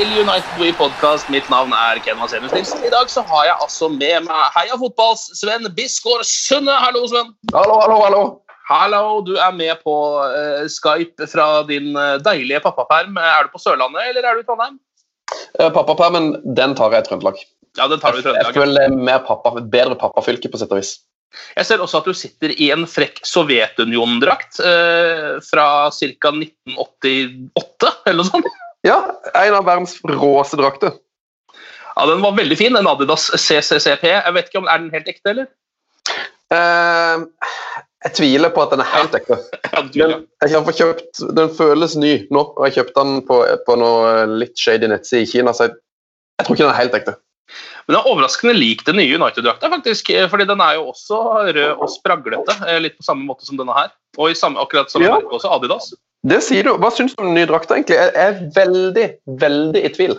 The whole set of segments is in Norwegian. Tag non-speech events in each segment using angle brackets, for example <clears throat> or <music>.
Til United We Podcast. Mitt navn er Ken Vasenius Nilsen. I dag så har jeg altså med meg Heia Fotballs Sven Bisgaard Sunde. Hallo, Sven. Hallo, hallo, hallo. Hallo, du er med på uh, Skype fra din eh, deilige pappaperm. Er du på Sørlandet, eller er du i Trondheim? Uh, Pappapermen den tar jeg i Trøndelag. Ja, den tar du i Jeg Trøndelag. føler det er mer pappa, bedre pappafylke på sett og vis. Jeg ser også at du sitter i en frekk Sovjetuniondrakt eh, fra ca. 1988, eller noe sånt. Ja, en av verdens råeste drakter. Ja, Den var veldig fin, den Adidas CCCP. Jeg vet ikke om Er den helt ekte, eller? Eh, jeg tviler på at den er helt ekte. <laughs> Den, jeg har kjøpt, den føles ny nå, og jeg kjøpte den på, på noe litt shady nettside i Kina, så jeg, jeg tror ikke den er helt ekte. Men den er overraskende lik den nye United-drakta, faktisk. eh, fordi den er jo også rød og spraglete, eh, litt på samme måte som denne her. Og i samme, akkurat som Ja. også, Adidas. Det sier du. Hva syns du om den nye drakta, egentlig? Jeg er veldig, veldig i tvil.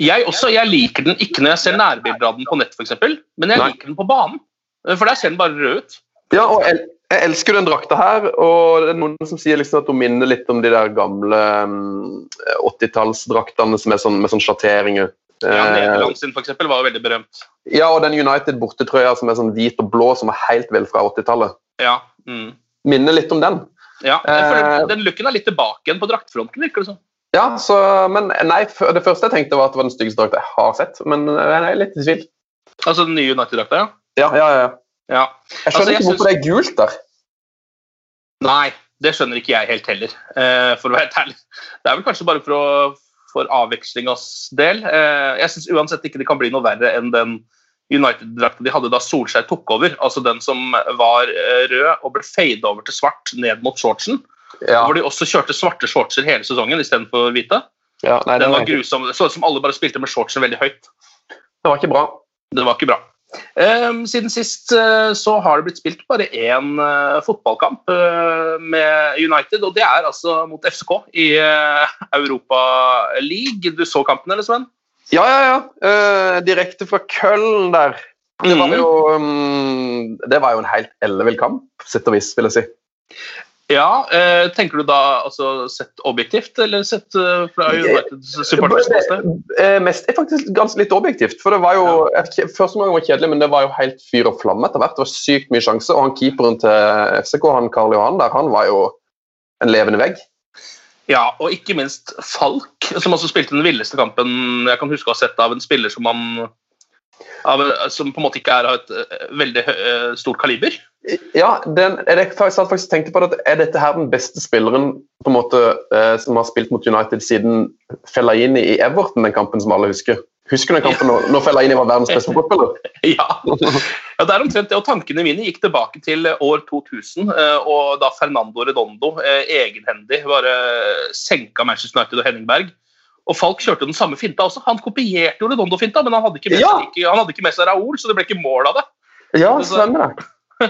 Jeg også, jeg liker den ikke når jeg ser nærbilder av den på nett, f.eks., men jeg Nei. liker den på banen. For der ser den bare rød ut. Ja, og jeg, jeg elsker den drakta her, og det er noen som sier liksom at hun minner litt om de der gamle mm, 80-tallsdraktene som er sånn, med sånn sjatteringer. Ja, Eh, Nederland sin for eksempel, var jo veldig berømt. ja, og den United bortetrøya som er sånn hvit og blå, som er helt vel fra 80-tallet. Ja, mm. Minner litt om den. Ja for Eh. Den looken er litt tilbake igjen på draktfronten, virker det som. Ja, så, men nei, Det første jeg tenkte, var at det var den styggeste drakta jeg har sett, men jeg er litt i tvil. Altså den nye United-drakta, ja. Ja, ja, ja. ja. Jeg skjønner Altså, jeg ikke hvorfor det er gult der. Nei, det skjønner ikke jeg helt heller, eh, for å være helt ærlig. Det er vel kanskje bare for, å, for avvekslingas del. Eh, jeg syns uansett ikke det kan bli noe verre enn den United-drakta de hadde da Solskjær tok over. Altså den som var eh, rød og ble fada over til svart ned mot shortsen. Ja, Hvor de også kjørte svarte shortser hele sesongen istedenfor hvite. ja, nei, Den var var, grusom. Det så ut som alle bare spilte med shortsen veldig høyt. Det var ikke bra. Det var ikke bra. Um, siden sist uh, så har det blitt spilt bare én uh, fotballkamp uh, med United, og det er altså mot FCK i Europa League. Du så kampen, eller Sven? Ja, ja, ja. Eh, direkte fra Køllen der. Det var Mhm. jo, um, det var jo en helt ellevill kamp, sett og vis, vil jeg si. Ja, eh, Tenker du da altså sett objektivt, eller sett uh, fra Uniteds? Eh, mest er faktisk ganske litt objektivt. for det var jo, et- Første omgang var kjedelig, men det var jo helt fyr og flamme etter hvert. Det var sykt mye sjanse, og han keeperen til FCK, han Karl Johan der, han var jo en levende vegg. Ja, og ikke minst Falk, som også spilte den villeste kampen jeg kan huske å ha sett av en spiller som man av, som på en måte ikke er av et eh, veldig eh, stort kaliber. Ja, den, jeg satt faktisk tenkte på at Er dette her den beste spilleren på en måte, eh, som har spilt mot United siden Fellaini i Everton, den kampen som alle husker? Husker du den kampen når, når Fellaini var verdens beste fotballspiller? <laughs> Ja. ja, det er omtrent det. Og tankene mine gikk tilbake til år 2000, eh, og da Fernando Redondo eh, egenhendig bare senka Manchester United og Henning Berg. Og Falk kjørte den samme finta også. Han kopierte jo Redondo-finta, men han hadde, ikke med Ja. seg, han hadde ikke med seg Raoul, så det ble ikke mål av det. Ja, stemmer det. <laughs>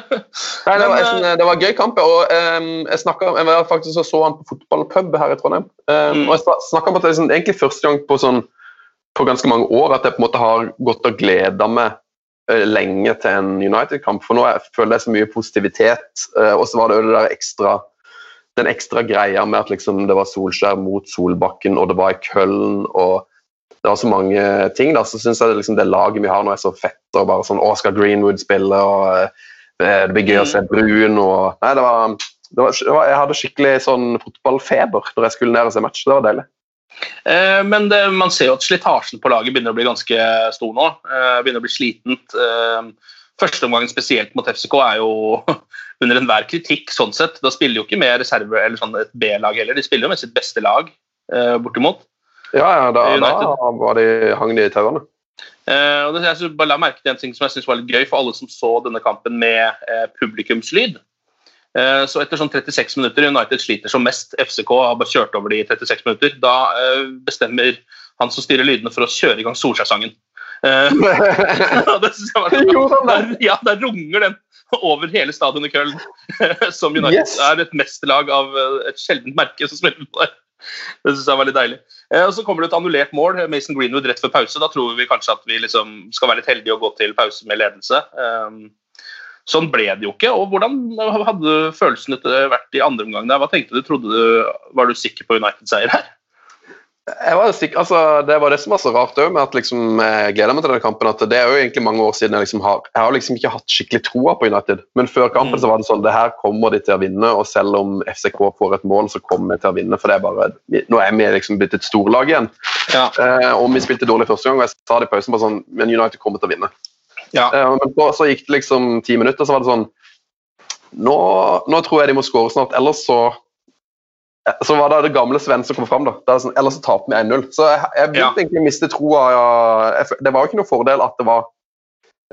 Nei, det, var, jeg det var en gøy kamp. og um, Jeg, snakket, jeg faktisk så han på fotballpub her i Trondheim. Um, og jeg snakka om at det er liksom, egentlig første gang på, sånn, på ganske mange år at jeg på en måte har gått og gleda meg eh, lenge til en United-kamp. For nå er- føler jeg så mye positivitet. eh, og så var det jo det der ekstra den ekstra greia med at liksom, det var Solskjær mot Solbakken, og det var i Køln. og det var så mange ting. da, Så syns jeg det, liksom, det laget vi har nå er så fett. og bare sånn, å, Skal Greenwood spille? og eh, Det blir gøy å se Brun. og nei, det var, det var, Jeg hadde skikkelig sånn fotballfeber når jeg skulle ned og se match. Det var deilig. Eh, Men det, man ser jo at slitasjen på laget begynner å bli ganske stor nå. Eh, Begynner å bli slitent. Eh, Førsteomgangen spesielt mot FCK er jo <laughs> under enhver kritikk. sånn sett. Da spiller jo ikke med reserve eller sånn et B-lag heller, de spiller jo med sitt beste lag. bortimot. Ja, ja, da, da var de, hang de i tauene. Eh, og det, jeg bare la merke til en ting som jeg synes var litt gøy for alle som så denne kampen med eh, publikumslyd. Eh, så etter sånn 36 minutter, United sliter som mest, FCK har bare kjørt over de 36 minutter, da eh, bestemmer han som styrer lydene for å kjøre i gang Solskjær-sangen. Ja, der runger den over hele stadionet i Köln. <laughs> som United Yes. er et mesterlag av eh, et sjeldent merke som spiller på der. Det synes jeg var litt deilig. Og Så kommer det et annullert mål, Mason Greenwood rett før pause. Da tror vi kanskje at vi liksom skal være litt heldige og gå til pause med ledelse. Sånn ble det jo ikke. og Hvordan hadde følelsen etter vært i andre omgang? der? Hva tenkte du? Trodde du, Var du sikker på United-seier her? Jeg var sikker, altså, det var det som var så rart òg, med at liksom, jeg gleder meg til denne kampen. at Det er jo egentlig mange år siden jeg liksom har Jeg har liksom ikke hatt skikkelig troa på United. Men før kampen Mm. så var det sånn det her kommer de til å vinne, og selv om FCK får et mål, så kommer vi til å vinne. For det er bare Nå er vi liksom blitt et storlag igjen. Ja. Eh, og vi spilte dårlig første gang, og jeg sa det i pausen bare sånn Men United kommer til å vinne. Ja. Eh, men så, så gikk det liksom ti minutter, så var det sånn Nå, nå tror jeg de må skåre snart, ellers så eh, så var det det gamle Sven som kom fram. da. Det er sånn, ellers så taper vi 1-0. Så jeg, jeg begynte Ja. egentlig å miste troa. Ja, det var jo ikke noe fordel at det var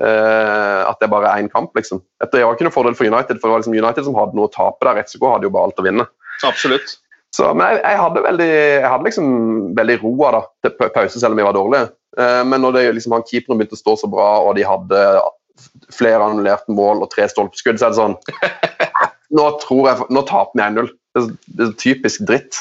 eh, at det bare er én kamp, liksom. Det var ikke noe fordel for United, for det var liksom United som hadde noe å tape der. FCK hadde jo bare alt å vinne. Absolutt. Så, men jeg, jeg hadde veldig jeg hadde liksom veldig roa da, til pause, selv om vi var dårlige. Eh, men når det, liksom, han keeperen begynte å stå så bra, og de hadde flere annullerte mål og tre stolpeskudd, så er det sånn <laughs> Nå tror jeg, nå taper vi 1-0. Det, er- typisk dritt.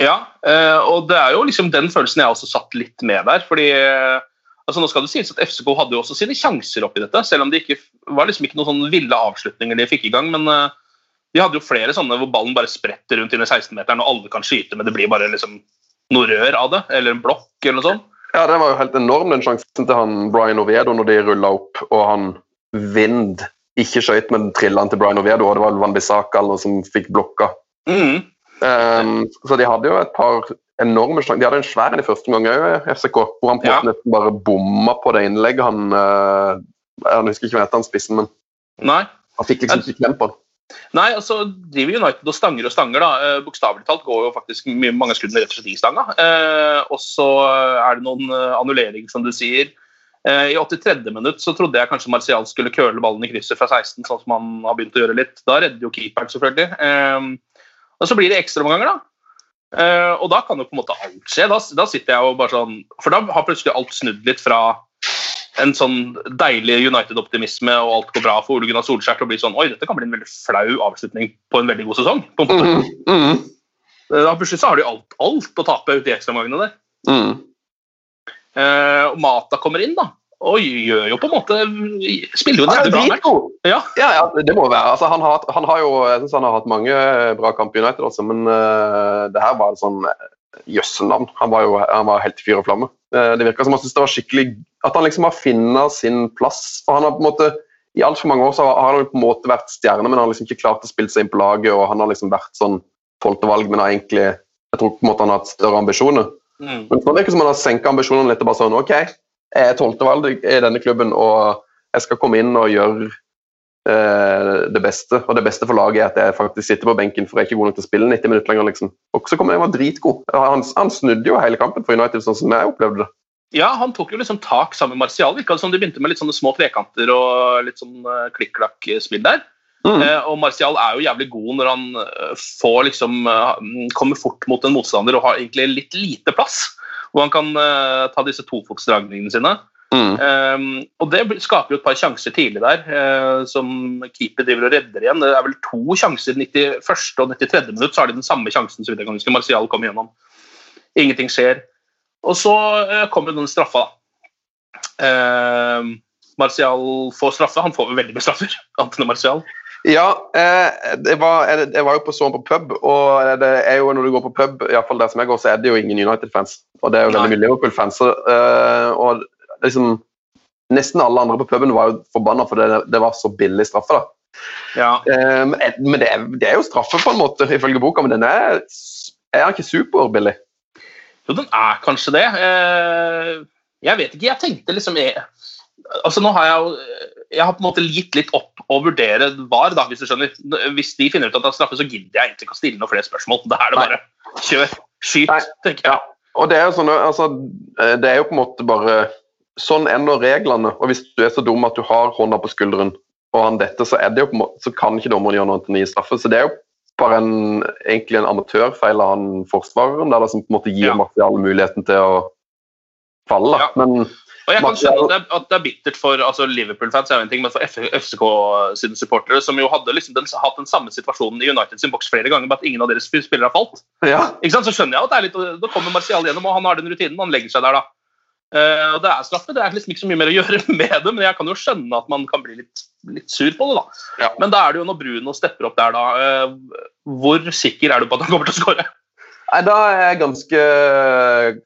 Ja, eh, og det er jo liksom den følelsen jeg også satt litt med der. fordi eh, altså Nå skal det sies at FCK hadde jo også sine sjanser oppi dette, selv om det ikke var liksom ikke noen sånne ville avslutninger de fikk i gang. Men de hadde jo flere sånne hvor ballen bare spretter rundt inn i 16-meteren, og alle kan skyte, men det blir bare liksom noe rør av det, eller en blokk eller noe sånt. Ja, Det var jo helt enorm, den sjansen til han Brian Oviedo når de rulla opp, og han Vind ikke skøyt, men trilla han til Brian Oviedo, og det var Van Bissaka som fikk blokka. Mm. Um, så de hadde jo et par enorme sjanser. De hadde en svær en i første omgang òg, FCK, hvor han på Ja. nesten bare bomma på det innlegget. Han uh, Jeg husker ikke hva heter han spissen, men Nei. han fikk liksom ikke klem på den. Nei, altså driver United og stanger og stanger. da. Eh, Bokstavelig talt går jo faktisk mange av skuddene rett og slett i stanga. Eh, og så er det noen annullering, annulleringer, som du sier. Eh, I 83. minutt så trodde jeg kanskje Martial skulle køle ballen i krysset fra 16, sånn som han har begynt å gjøre litt. Da redder jo keeperen, selvfølgelig. Eh, og så blir det ekstraomganger, da. Eh, og da kan jo på en måte alt skje. Da sitter jeg jo bare sånn For da har plutselig alt snudd litt fra en sånn deilig United-optimisme og alt går bra for Ole Gunnar Solskjær til å bli sånn Oi, dette kan bli en veldig flau avslutning på en veldig god sesong. på en måte. Mm, mm. Da Plutselig så har de alt, alt å tape ute i ekstraomgangene der. Mm. Eh, og Mata kommer inn, da. Og gjør jo på en måte Spiller jo en jævlig bra match. Ja. Ja, ja, det må være. Altså, han, har, han har jo jeg synes han har hatt mange bra kamper i United, også, men uh, det her var en sånn jøssenavn. Han var jo han var helt i fyr og flamme. Eh, det virka som han syntes det var skikkelig At han liksom har funnet sin plass. For han har på en måte I altfor mange år så har han på en måte vært stjerne, men han har liksom ikke klart å spille seg inn på laget, og han har liksom vært sånn tolvte valg, men har egentlig Jeg tror på en måte han har hatt større ambisjoner. Mm. Men det virker som han har senka ambisjonene litt og bare sånn OK, jeg er tolvtevalg i denne klubben, og jeg skal komme inn og gjøre det beste. Og det beste for laget er at jeg faktisk sitter på benken, for jeg er ikke god nok til å spille 90 minutter lenger. liksom. Og så kommer jeg og var dritgod. Han, han snudde jo hele kampen for United, sånn som jeg opplevde det. Ja, han tok jo liksom tak sammen med Martial. Virka det som de begynte med litt sånne små trekanter og litt sånn eh, klikk-klakk-spill der. Mm. Eh, og Martial er jo jævlig god når han eh, får liksom eh, kommer fort mot en motstander og har egentlig litt lite plass. Hvor han kan eh, ta disse tofotsdragningene sine. Mm. Um, og det skaper jo et par sjanser tidlig der, uh, som keeper driver og redder igjen. Det er vel to sjanser, 91. og 93. minutt, så har de den samme sjansen, så vidt jeg kan huske. Martial kommer gjennom. Ingenting skjer. Og så uh, kommer den straffa, da. Uh, Martial får straffe. Han får vel veldig mye straffer, <laughs> Antone Martial. Ja, jeg det var, jeg, var jo på sånn på pub, og det er jo når du går på pub, i hvert fall der som jeg går, så er det jo ingen United-fans. Og det er jo veldig mye Liverpool-fans. eh, og liksom Nesten alle andre på puben var jo forbanna for det, det var så billig straffe. da. Ja. Eh, men det, det er jo straffe på en måte, ifølge boka, men den er, er ikke superbillig. Jo, den er kanskje det. Eh, Jeg vet ikke. Jeg tenkte liksom jeg, altså nå har Jeg jo jeg har på en måte gitt litt opp å vurdere VAR, da, hvis du skjønner. Hvis de finner ut at det er straffe, så gidder jeg egentlig ikke å stille noen flere spørsmål. Da er det bare kjør, skyt, Nei. tenker jeg. Og det er jo sånn, altså, eh, det er jo på en måte bare Sånn er nå reglene. Og hvis du er så dum at du har hånda på skulderen, og han dette, så, er det jo så kan ikke dommeren gjøre noe til å gi straffe. Så det er jo bare en, egentlig en amatørfeil av han forsvareren, der det som på en måte gir Ja. Martial muligheten til å falle. Ja. Men Og jeg kan skjønne at det, er, at det er bittert for altså Liverpool-fans, er jo en ting, men for FCK sine supportere, som jo hadde liksom den, hatt den samme situasjonen i United sin boks flere ganger, med at ingen av deres spillere har falt. ja? Så skjønner jeg at det er litt, Da kommer Martial gjennom, og han har den rutinen. Han legger seg der, da. Eh, og Det er straffe, det er liksom ikke så mye mer å <laughs> gjøre med det, men jeg kan jo skjønne at man kan bli litt, litt sur på det. da. Ja. Men da er det jo når Bruno stepper opp der, da. Uh, hvor sikker er du på at han kommer til å skåre? Nei, Da er jeg ganske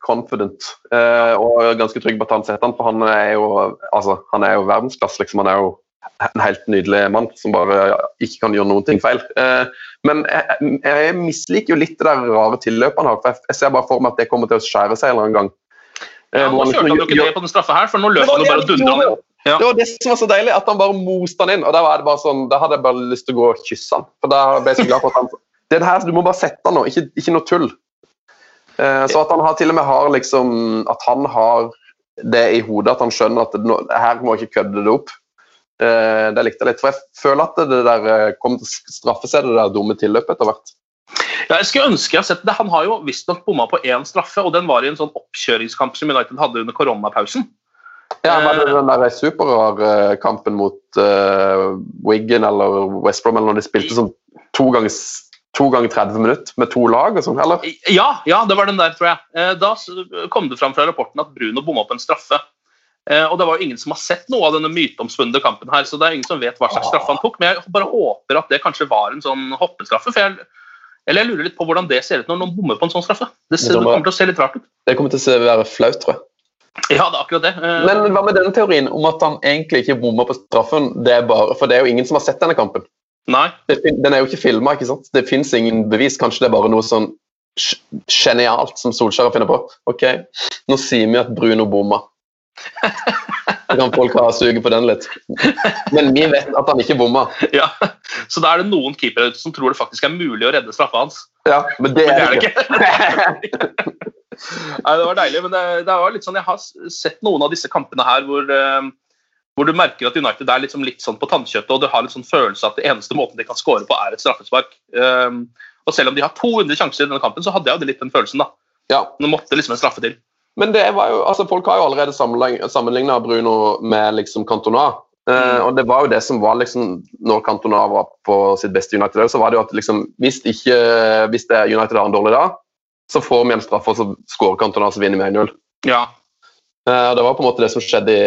confident uh, og ganske trygg på at han setter han, for han er jo, altså, han er jo verdensklasse. Liksom. Han er jo en helt nydelig mann som bare ikke kan gjøre noen ting feil. Eh, men jeg, jeg misliker jo litt det der rare tilløpet han har. for jeg, jeg ser bare for meg at det kommer til å skjære seg en eller annen gang. Eh, Ja, nå kjørte han jo ikke det på den straffa her, for nå løp han jo det bare og dundra. Ja. Det var det som var så deilig, at han bare moste han inn. og Da var det bare sånn, da hadde jeg bare lyst til å gå og kysse han. For da ble jeg så glad for at han <laughs> det her, Du må bare sette han nå, ikke, ikke noe tull. Eh, så at han har til og med har liksom At han har det i hodet, at han skjønner at det, nå, her må jeg ikke kødde det opp. Eh, det likte jeg litt. For jeg føler at det, det der kommer til å straffe seg, det der dumme tilløpet etter hvert. Ja, jeg skulle ønske jeg hadde sett det. Han har jo visstnok bomma på én straffe, og den var i en sånn oppkjøringskamp som United hadde under koronapausen. Ja, var det Den der superrar kampen mot uh, Wiggen eller West Brom, eller når de spilte sånn to ganger, to ganger 30 minutter med to lag og sånn, eller? Ja, ja, det var den der, tror jeg. Eh, Da kom det fram fra rapporten at Bruno bomma på en straffe. Eh, Og det var jo ingen som har sett noe av denne myteomspunne kampen her, så det er ingen som vet hva slags straffe han tok. Men jeg bare håper at det kanskje var en sånn hoppestraffe. for jeg eller jeg lurer litt på hvordan det ser ut når noen bommer på en sånn straffe. Det, ser, det kommer til å se litt rart ut. Det kommer til å være flaut, tror jeg. Ja, det er akkurat det. Eh, Men hva med den teorien om at han egentlig ikke bommer på straffen? Det bare, for det er jo ingen som har sett denne kampen. Nei. Det, den er jo ikke filma, ikke sant? Det fins ingen bevis. Kanskje det er bare noe sånn genialt som Solskjær funnet på. Ok, nå sier vi at Bruno bomma. <laughs> Så kan folk ha suget på den litt. Men vi vet at han ikke bomma. Ja. Så da er det noen keepere som tror det faktisk er mulig å redde straffa hans. Ja, men det er det ikke. <laughs> Nei, det var deilig, men det, det var litt sånn, jeg har sett noen av disse kampene her hvor, eh, hvor du merker at United er liksom litt sånn på tannkjøttet, og du har litt sånn følelse at det eneste måten de kan score på, er et straffespark. Um, og selv om de har 200 sjanser i denne kampen, så hadde jeg jo litt den følelsen. da. Ja, Nå måtte liksom en straffe til. Men det var jo, altså folk har jo allerede sammenligna Bruno med liksom Cantona. Eh, og det var jo det som var liksom Når Cantona var på sitt beste United, så var det jo at liksom hvis, ikke, hvis det United har en dårlig dag, så får vi en straffe, og så skårer Cantona, så vinner vi 1-0. Ja. Eh, Det var på en måte det som skjedde i,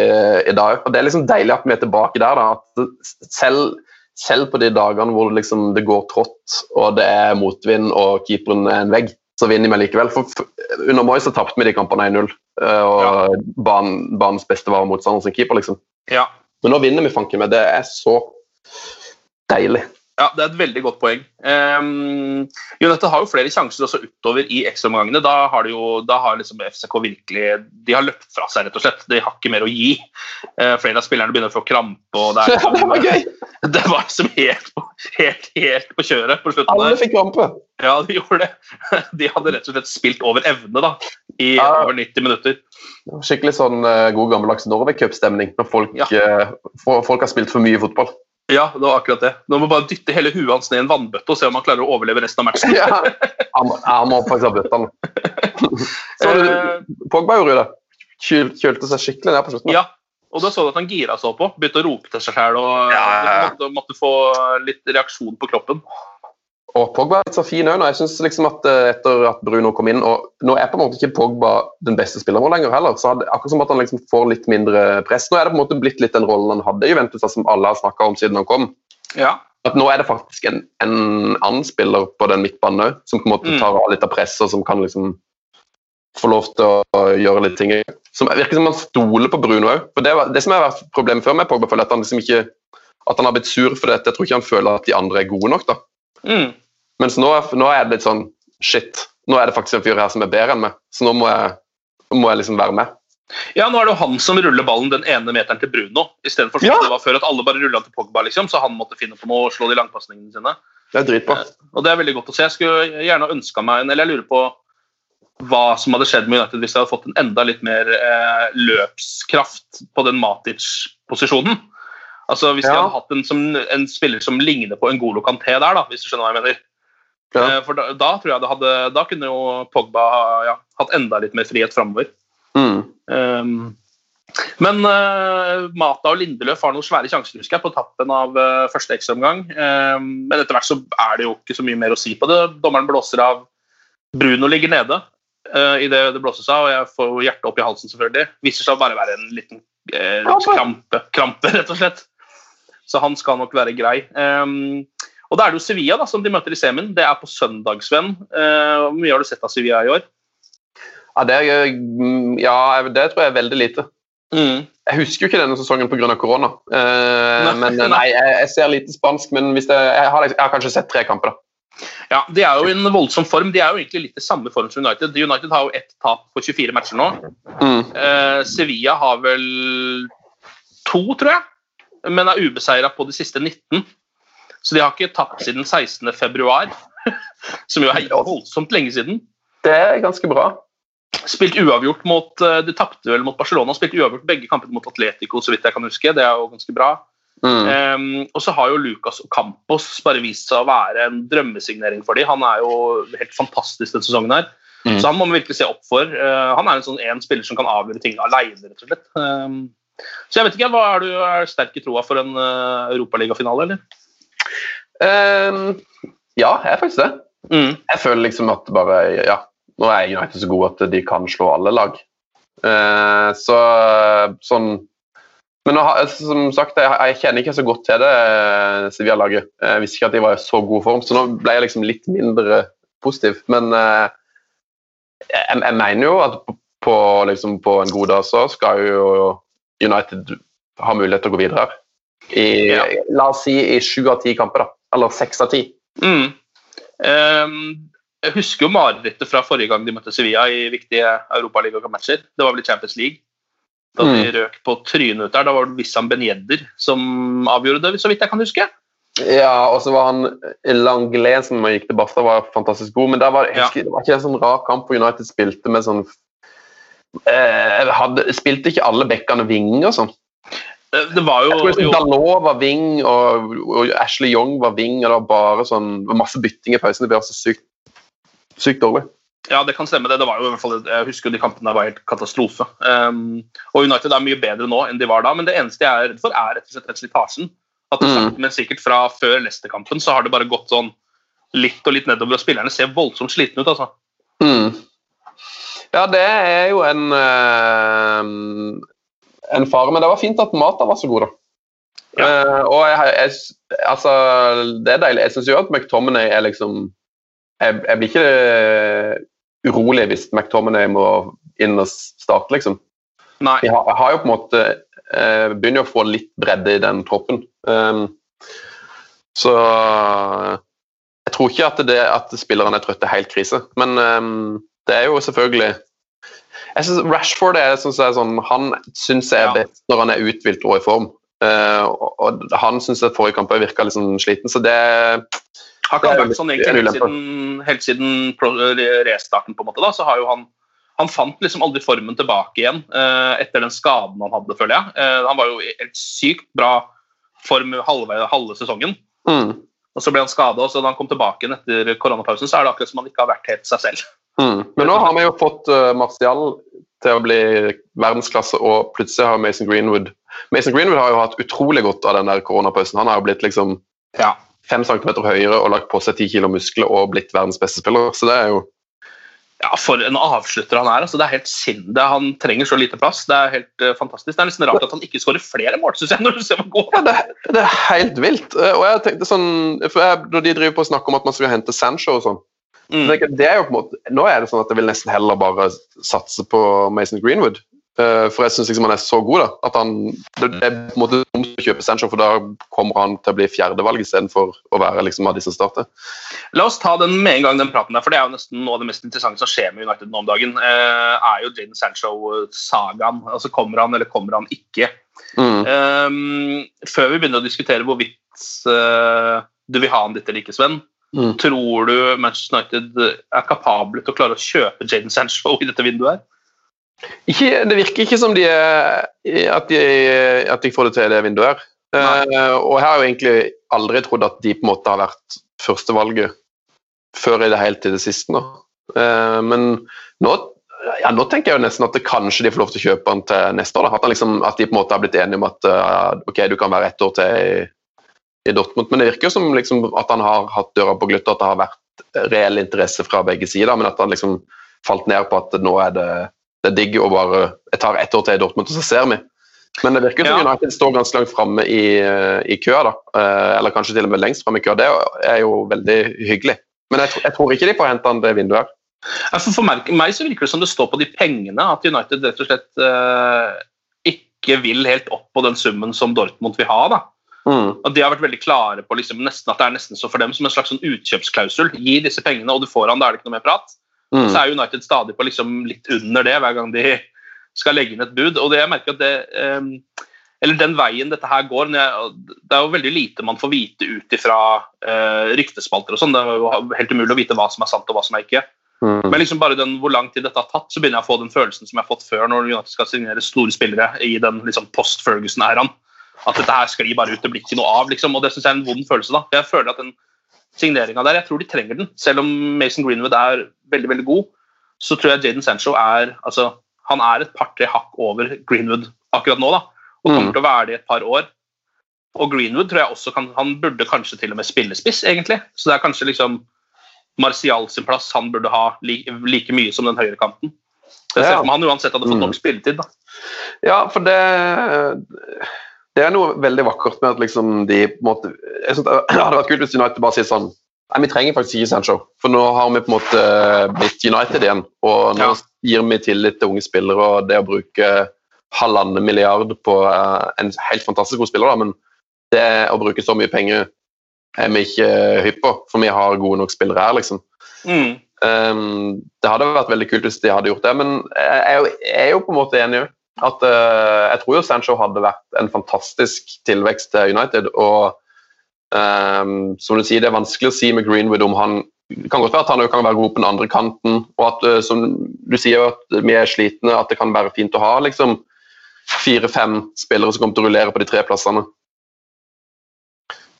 i dag. Og Det er liksom deilig at vi er tilbake der. da, at selv, selv på de dagene hvor det, liksom, det går trått og det er motvind og keeperen er en vegg, så vinner vi likevel. For, for Under Moi så tapte vi de kampene 1-0, Og og banen, banens beste var motstander som keeper. liksom. ja. Men nå vinner vi fanken meg. Det er så deilig. Ja, Det er et veldig godt poeng. Um, United har jo flere sjanser også utover i ekstraomgangene. Da har, de jo, da har liksom FCK virkelig De har løpt fra seg, rett og slett. De har ikke mer å gi. Uh, flere av spillerne begynner å få krampe. og Det, er Ja, <laughs> det var gøy! <laughs> det var liksom helt helt, helt på kjøret på slutten. Alle fikk krampe. Ja, de gjorde det. <laughs> De hadde rett og slett spilt over evne da, i Ja. over 90 minutter. Skikkelig sånn uh, god gammeldags Norway Cup-stemning. Når folk, Ja. uh, folk har spilt for mye fotball. Ja, det var akkurat det. Nå må man bare dytte hele huet hans ned i en vannbøtte og se om han klarer å overleve resten av matchen. Ja. <laughs> Han, må- han må faktisk ha bøtta <laughs> nå. Så Eh, du, Pogba gjorde jo det. kyl, kjølte seg skikkelig ned på slutten. Ja, og da så du at han gira seg opp på. Begynte å rope til seg sjæl og Ja, ja, ja. Måtte, måtte få litt reaksjon på kroppen. Og Pogba er litt så fin òg. Jeg synes liksom at eh, etter at Bruno kom inn og Nå er på en måte ikke Pogba den beste spilleren vår lenger heller. så hadde, Akkurat som at han liksom får litt mindre press. Nå er det på en måte blitt litt den rollen han hadde i Juventus, som alle har snakka om siden han kom. Ja. At Nå er det faktisk en, en annen spiller på den midtbanen òg, som på en måte Mm. tar av litt av presset, og som kan liksom få lov til å gjøre litt ting. Som virker som han stoler på Bruno òg. Det, det som har vært problemet før med Pogba, er at han liksom ikke at han har blitt sur for dette. Jeg tror ikke han føler at de andre er gode nok. da. Mm. Mens nå, nå er det litt sånn Shit, nå er det faktisk en fyr her som er bedre enn meg, så nå må jeg, må jeg liksom være med. Ja, nå er det jo han som ruller ballen den ene meteren til Bruno, istedenfor Ja. det var før at alle bare rulla til Pogba, liksom, så han måtte finne på noe og slå de langpasningene sine. Det er dritbra. Og det er veldig godt å se. Jeg skulle gjerne ønska meg en Eller jeg lurer på hva som hadde skjedd med United hvis de hadde fått en enda litt mer eh, løpskraft på den Matic-posisjonen. Altså Hvis de hadde hatt en, som, en spiller som ligner på en Golo Canté der, da, hvis du skjønner hva jeg mener. Ja. Eh, For da, da tror jeg det hadde Da kunne jo Pogba ha- ja, hatt enda litt mer frihet framover. Mm. Um, men uh, Mata og Lindeløf har noen svære sjanser husker jeg, på tappen av uh, første ekstraomgang. Um, men etter hvert så er det jo ikke så mye mer å si på det. Dommeren blåser av. Bruno ligger nede uh, idet det blåses av, og jeg får hjertet opp i halsen, selvfølgelig. Viser seg å bare være en liten uh, krampe, krampe, rett og slett. Så han skal nok være grei. Um, og da er det jo Sevilla da, som de møter i semien. Det er på søndag, Sven. Uh, Hvor mye har du sett av Sevilla i år? Ja, det, er, ja, det tror jeg er veldig lite. Mm. Jeg husker jo ikke denne sesongen pga. korona. Uh, Nei, men eh, nei. jeg, jeg ser lite spansk, men hvis det, jeg, har, jeg har kanskje sett tre kamper. da. Ja, De er jo i en voldsom form. De er jo egentlig litt i samme form som United. United har jo ett tap på 24 matcher nå. Mm. Uh, Sevilla har vel to, tror jeg, men er ubeseira på de siste 19. Så de har ikke tapt siden 16. februar, <laughs> som jo er voldsomt lenge siden. Det er ganske bra. Spilt uavgjort mot eh, De tapte vel mot Barcelona, spilt uavgjort begge kampene mot Atletico, så vidt jeg kan huske. Det er jo ganske bra. Mm. Um, og så har jo Lucas Campos bare vist seg å være en drømmesignering for dem. Han er jo helt fantastisk denne sesongen her. Mm. Så han må man virkelig se opp for. Uh, han er en sånn en spiller som kan avgjøre ting alene, rett og slett. Um, så jeg vet ikke, hva Er du er sterk i troa for en uh, europaligafinale, eller? Um, ja, jeg er faktisk det. Mm. Jeg føler liksom at bare Ja, nå er United så gode at de kan slå alle lag. Uh, så sånn Men nå som sagt, jeg, jeg kjenner ikke så godt til det eh, Sevilla-laget. Jeg visste ikke at de var i så god form, så nå ble jeg liksom litt mindre positiv. Men eh, jeg, jeg mener jo at på, på, liksom, på en god dag så skal jo United har mulighet til å gå videre her. I, Ja. La oss si i sju av ti kamper, da. Eller seks av ti. Mm. Um, jeg husker jo marerittet fra forrige gang de møtte Sevilla i viktige europaligamatcher. Det var vel i Champions League. Da de Mm. røk på trynet ut der. Da var det Wissam Ben Yedder som avgjorde det, så vidt jeg kan huske. Ja, og så var han Langlais som gikk til Barca, var fantastisk god. Men var, jeg Ja. det var ikke en sånn rar kamp hvor United spilte med sånn hadde, Spilte ikke alle bekkene ving og sånn? Det det var jo, Jeg tror Dalot var wing, og, og Ashley Young var wing, og det var bare sånn masse bytting i pausen. Det ble altså sykt, sykt dårlig. Ja, det kan stemme. det. det var jo i hvert fall, Jeg husker jo de kampene var helt katastrofe. Um, og United er mye bedre nå enn de var da, men det eneste jeg er redd for, er rett og slett slitasjen. At det Mm. men sikkert fra før Leicester-kampen så har det bare gått sånn litt og litt nedover, og spillerne ser voldsomt slitne ut. altså. Mm. Ja, det er jo en eh, en fare, men det var fint at maten var så god, da. Eh, og jeg, jeg, altså, det er deilig. Jeg syns jo at McTominay er liksom Jeg, jeg blir ikke eh, urolig hvis McTominay må inn og starte, liksom. Nei. Jeg har, jeg har jo på en måte eh, Begynner å få litt bredde i den troppen. Um, så jeg tror ikke at, det, at spillerne er trøtte helt krise, men um, det er jo selvfølgelig jeg synes Rashford er, synes jeg, sånn, han syns jeg er best når han er uthvilt og i form. Uh, og, han syns jeg forrige kamp virka litt sånn sliten, så det Har ikke vært sånn egentlig helt siden, helt siden restarten, på en måte. da, så har jo han han fant liksom aldri formen tilbake igjen eh, etter den skaden han hadde, føler jeg. Eh, han var jo i helt sykt bra form halve, halve sesongen. mm, Og så ble han skada, og så da han kom tilbake igjen etter koronapausen, så er det akkurat som han ikke har vært helt seg selv. Mm. Men nå har vi jo fått uh, Martial til å bli verdensklasse, og plutselig har Mason Greenwood Mason Greenwood har jo hatt utrolig godt av den der koronapausen. Han har jo blitt liksom Ja. fem centimeter høyere og lagt på seg ti kilo muskler og blitt verdens beste spiller. Så det er jo Ja, For en avslutter han er. altså Det er helt sinn. Han trenger så lite plass. Det er helt uh, fantastisk. Det er nesten rart at han ikke skårer flere mål, synes jeg, når du ser hvor god ja, det, det er helt vilt. Eh, Og jeg tenkte sånn, for jeg, Når de driver på og snakker om at man skal hente Sancho og sånn Mm. det er jo på en måte, Nå er det sånn at jeg vil nesten heller bare satse på Mason Greenwood. Eh, For jeg syns liksom han er så god. da, at han, Det det er på en måte dumt å kjøpe Sancho, for da kommer han til å bli fjerdevalg istedenfor å være liksom av de som starter. La oss ta den med en gang, den praten der, for det er jo nesten noe av det mest interessante som skjer med United nå om dagen. Eh, er jo Jane Sancho-sagaen. Altså Kommer han, eller kommer han ikke? Mm. Eh, før vi begynner å diskutere hvorvidt uh, du vil ha han ditt eller ikke, Sven, Mm. tror du Manchester United er kapable til å klare å kjøpe Jadon Sancho i dette vinduet? her? Ikke, det virker ikke som de er, at, de, at de får det til i det vinduet. her. Uh, og jeg har jo egentlig aldri trodd at de på en måte har vært førstevalget før i det hele til det siste. nå. Uh, men nå, ja, nå tenker jeg jo nesten at det kanskje de får lov til å kjøpe den til neste år. At, liksom, at de på en måte har blitt enige om at uh, ok, du kan være ett år til i, i Dortmund. Men det virker jo som liksom, at han har hatt døra på gløtt, og at det har vært reell interesse fra begge sider. Men at han liksom falt ned på at nå er det det er digg å bare Jeg tar ett år til i Dortmund, og så ser vi. Men det virker som Ja. United står ganske langt framme i, i køa, da. Eh, Eller kanskje til og med lengst framme i køa. Det er jo veldig hyggelig. Men jeg, jeg tror ikke de får hente han det vinduet her. For, for meg, meg så virker det som det står på de pengene at United rett og slett eh, ikke vil helt opp på den summen som Dortmund vil ha. da. Mm. Og De har vært veldig klare på liksom, nesten at det er nesten så for dem som en slags sånn utkjøpsklausul. Gi disse pengene, og du får han, da er det ikke noe mer prat. Mm. Så er United stadig på liksom litt under det hver gang de skal legge inn et bud. og det jeg merker at det, Um, eller Den veien dette her går jeg, Det er jo veldig lite man får vite ut ifra uh, ryktespalter og sånn. Det er jo helt umulig å vite hva som er sant og hva som er ikke. Mm. Men liksom bare den, hvor lang tid dette har tatt, så begynner jeg å få den følelsen som jeg har fått før når United skal signere store spillere i den liksom, post-Ferguson-æraen. At dette her sklir bare ut, det blir ikke noe av. liksom, og Det synes jeg er en vond følelse. da. Jeg føler at den signeringa der, jeg tror de trenger den. Selv om Mason Greenwood er veldig veldig god, så tror jeg Jaden Sancho er altså, han er et par-tre hakk over Greenwood akkurat nå. da, Og kommer Mm. til å være det i et par år. Og Greenwood tror jeg også kan, han burde kanskje til og med spille spiss, egentlig. Så det er kanskje liksom Martial sin plass han burde ha like, like mye som den høyrekanten. kanten. jeg ser for meg han uansett hadde fått Mm. nok spilletid. da. Ja, for det Det er noe veldig vakkert med at liksom de på en måte jeg synes Det <clears throat> hadde vært kult hvis United bare sier sånn Nei, vi trenger faktisk ikke Sancho, for nå har vi på en måte blitt United igjen. Og nå Ja. gir vi tillit til unge spillere, og det å bruke halvannen milliard på eh, en helt fantastisk god spiller, da, men det å bruke så mye penger er vi ikke hypp på, for vi har gode nok spillere her, liksom. Mm. Um, det hadde vært veldig kult hvis de hadde gjort det, men jeg er jo, jeg er jo på en måte enig i at uh, jeg tror jo Sancho hadde vært en fantastisk tilvekst til United. og um, som du sier, Det er vanskelig å si med Greenwood om han det kan godt være at han kan være god på den andre kanten. og at uh, som du sier at vi er slitne, at det kan være fint å ha liksom fire-fem spillere som kommer til å rullere på de tre plassene.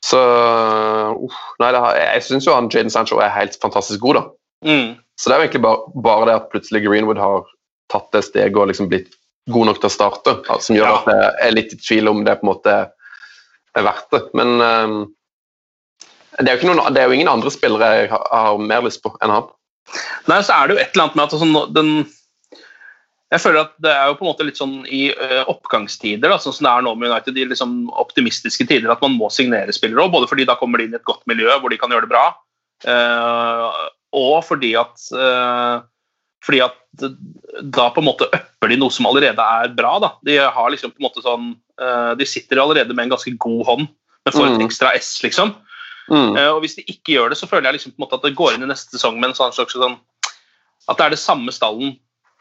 Så uh, nei, det har, Jeg syns jo han Jaden Sancho er helt fantastisk god. da. Mm. Så det er jo egentlig bare, bare det at plutselig Greenwood har tatt det steget og liksom blitt god nok til å starte, som gjør Ja. at jeg er litt i tvil om det på en måte er verdt det. Men um, det, er jo ikke noen, det er jo ingen andre spillere jeg har, har mer lyst på enn han. Nei, så er det jo et eller annet med at sånn, den jeg føler at Det er jo på en måte litt sånn i ø, oppgangstider, da, sånn som det er nå med United, de liksom optimistiske tider, at man må signere spillere. også, Både fordi da kommer de inn i et godt miljø hvor de kan gjøre det bra, eh, og fordi at, eh, fordi at da på en måte upper de noe som allerede er bra. da. De har liksom på en måte sånn, eh, de sitter allerede med en ganske god hånd, men får et Mm. ekstra S, liksom. Mm. Eh, og Hvis de ikke gjør det, så føler jeg liksom på en måte at det går inn i neste sesong med en sånn slags sånn At det er det samme stallen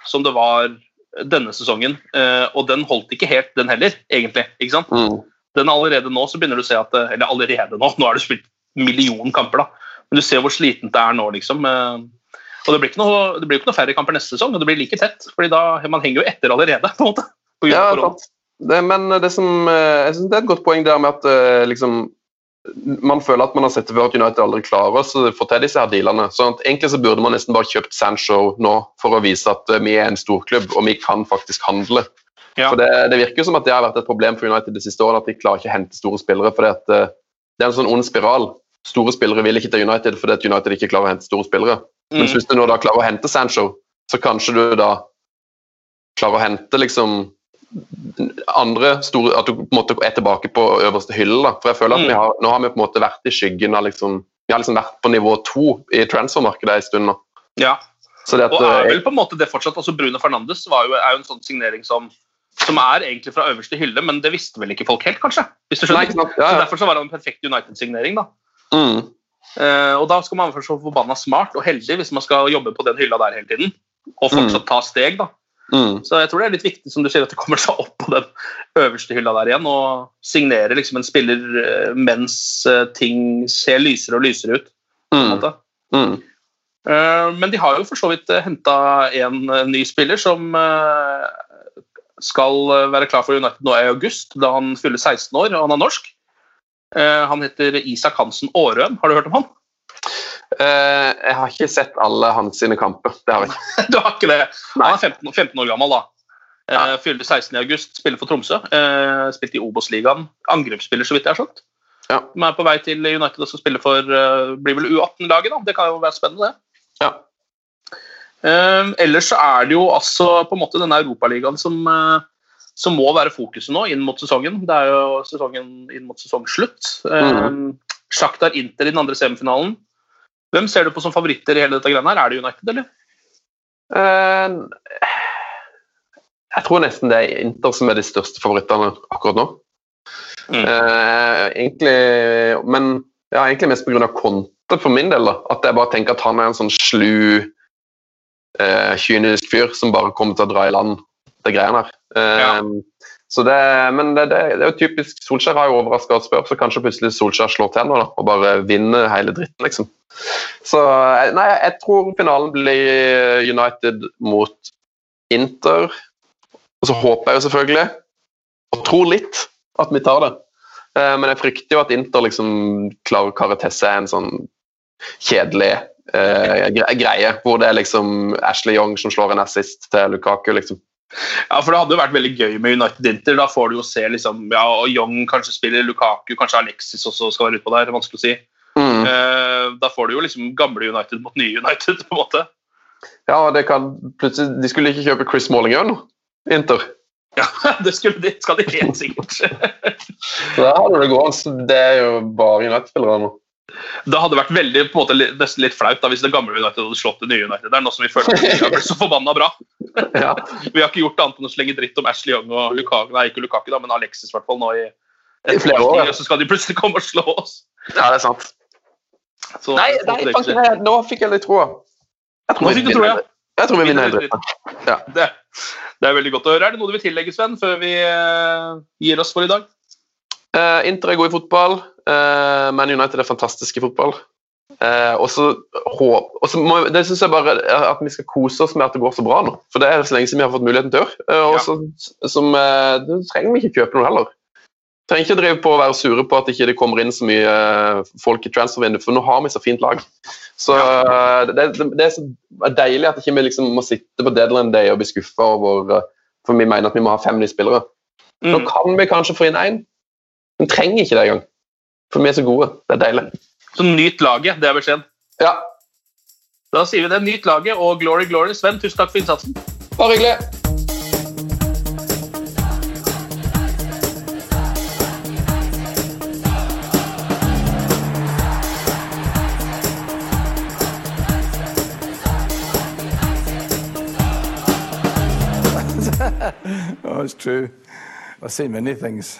som det var denne sesongen. eh, og den holdt ikke helt, den heller, egentlig. ikke sant? Mm. Den allerede nå så begynner du å se at Eller allerede nå, <laughs> nå har du spilt million kamper, da. Men du ser hvor slitent det er nå, liksom. Og det blir ikke noe, det blir ikke noe færre kamper neste sesong, og det blir like tett. fordi da, man henger jo etter allerede, <laughs> på en måte. på Ja, sant. det, men det som, eh, jeg synes det er et godt poeng der med at eh, liksom, man føler at man har sett det før at United aldri klarer å få til disse her dealene. Så at egentlig så burde man nesten bare kjøpt Sancho nå for å vise at eh, vi er en storklubb og vi kan faktisk handle. Ja. For det, det virker som at det har vært et problem for United de siste årene at de klarer ikke å hente store spillere. for Det er en sånn ond spiral. Store spillere vil ikke til United fordi at United ikke klarer å hente store spillere. Mm. Men hvis du nå da klarer å hente Sancho, så kanskje du da klarer å hente liksom andre store At du på en måte er tilbake på øverste hylle. da. For jeg føler at Mm. vi har, Nå har vi på en måte vært i skyggen av liksom Vi har liksom vært på nivå to i transfermarkedet en stund nå. Ja. Så det at, Og er eh, vel på en måte det fortsatt. altså Bruno Fernandes var jo, er jo en sånn signering som, som er egentlig fra øverste hylle, men det visste vel ikke folk helt, kanskje? Hvis du skjønner? Nei, ja, Ja, Så. Derfor så var han en perfekt United-signering. da. Mm. Uh, og da skal man være så forbanna smart og heldig hvis man skal jobbe på den hylla der hele tiden. Og fortsatt ta steg, da. Mm. Så jeg tror det er litt viktig som du sier, at det kommer seg opp på den øverste hylla der igjen. Og signerer liksom en spiller eh, mens eh, ting ser lysere og lysere ut. Mm. Mm. Eh, Men de har jo for så vidt henta en ny spiller som skal være klar for United nå i august, da han fyller 16 år og han er norsk. Eh, Han heter Isak Hansen Aarøen. Har du hørt om han? Eh, jeg har ikke sett alle hans sine kamper. Det har jeg ikke. <laughs> Du har ikke det? Nei. Han er 15, 15 år gammel da. Eh, Fylte 16 i august, spiller for Tromsø. Eh, Spilt i Obos-ligaen. Angrepsspiller, så vidt jeg har skjønt. Ja. Som er på vei til United og skal spille for blir vel U18-laget. da. Det kan jo være spennende, det. Ja. Ellers så er det jo altså på en måte denne Europaligaen som, som må være fokuset nå inn mot sesongen. Det er jo sesongen inn mot sesongslutt. Mm. Eh, Sjaktar Inter i den andre semifinalen. Hvem ser du på som favoritter i hele dette greiene her? Er det United, eller? Uh, jeg tror nesten det er Inter som er de største favorittene akkurat nå. Mm. Uh, egentlig, men ja, egentlig mest pga. Conte for min del. da. At jeg bare tenker at han er en sånn slu, uh, kynisk fyr som bare kommer til å dra i land det greiene her. Ja. Så det, men det, det, det er jo typisk Solskjær har jo overraska og spør, så kanskje plutselig Solskjær slår til nå da, og bare vinner hele dritten, liksom. Så eh, nei, jeg tror finalen blir United mot Inter. Og så håper jeg jo selvfølgelig, og tror litt, at vi tar det. Eh, Men jeg frykter jo at Inter liksom klarer å til seg en sånn kjedelig eh, greie, hvor det er liksom Ashley Young som slår en assist til Lukaku, liksom. Ja, for Det hadde jo vært veldig gøy med United Inter. Da får du jo se liksom, ja, og Young kanskje spiller, Lukaku, kanskje Alexis også skal være utpå der. Vanskelig å si. Mm. Eh, da får du jo liksom gamle United mot nye United. <laughs> på en måte. Ja, det kan plutselig De skulle ikke kjøpe Chris Smalling nå, Inter. Ja, <laughs> Det skulle de, skal de helt sikkert. <laughs> Der har du det gående. Det er jo bare United-spillere nå. Det hadde vært veldig, på en måte, nesten litt flaut da, hvis det gamle United hadde slått det nye United. Det er noe som vi føler vi har blitt så forbanna bra. <laughs> Ja. <laughs> Vi har ikke gjort annet enn å slenge dritt om Ashley Young og Lukaku, nei, ikke Lukaku da, men Alexis i hvert fall nå i I flere år, ja. så skal de plutselig <laughs> komme og slå oss. ja, det er sant. Så, Nei, nei nei, nå fikk jeg litt troa. Jeg Nå fikk du troa. Jeg tror vi vinner Vinner hele. Ja. Det, det er veldig godt å høre. Er det noe du vil tillegge, Sven, før vi uh, gir oss for i dag? Uh, Inter er god i fotball. Uh, Man United er fantastisk i fotball. Uh, og så Det syns jeg bare at vi skal kose oss med at det går så bra nå. For det er så lenge siden vi har fått muligheten til å gjøre. Uh, og Ja. så som, Da trenger vi ikke kjøpe noe heller. Trenger ikke drive på å være sure på at ikke det kommer inn så mye folk i transfervinduet, for nå har vi så fint lag. Så det, det, det er så deilig at ikke vi liksom må sitte på deadline day og bli skuffa over For vi mener at vi må ha fem nye spillere. Nå Mm. kan vi kanskje få inn én, men trenger ikke det engang. For vi er så gode. Det er deilig. Så nyt laget, det er beskjeden. Ja, Da sier vi det. Nyt laget og glory, glory. Sven, tusen takk for innsatsen. bare hyggelig. <laughs> Oh, it's true. I've seen many things.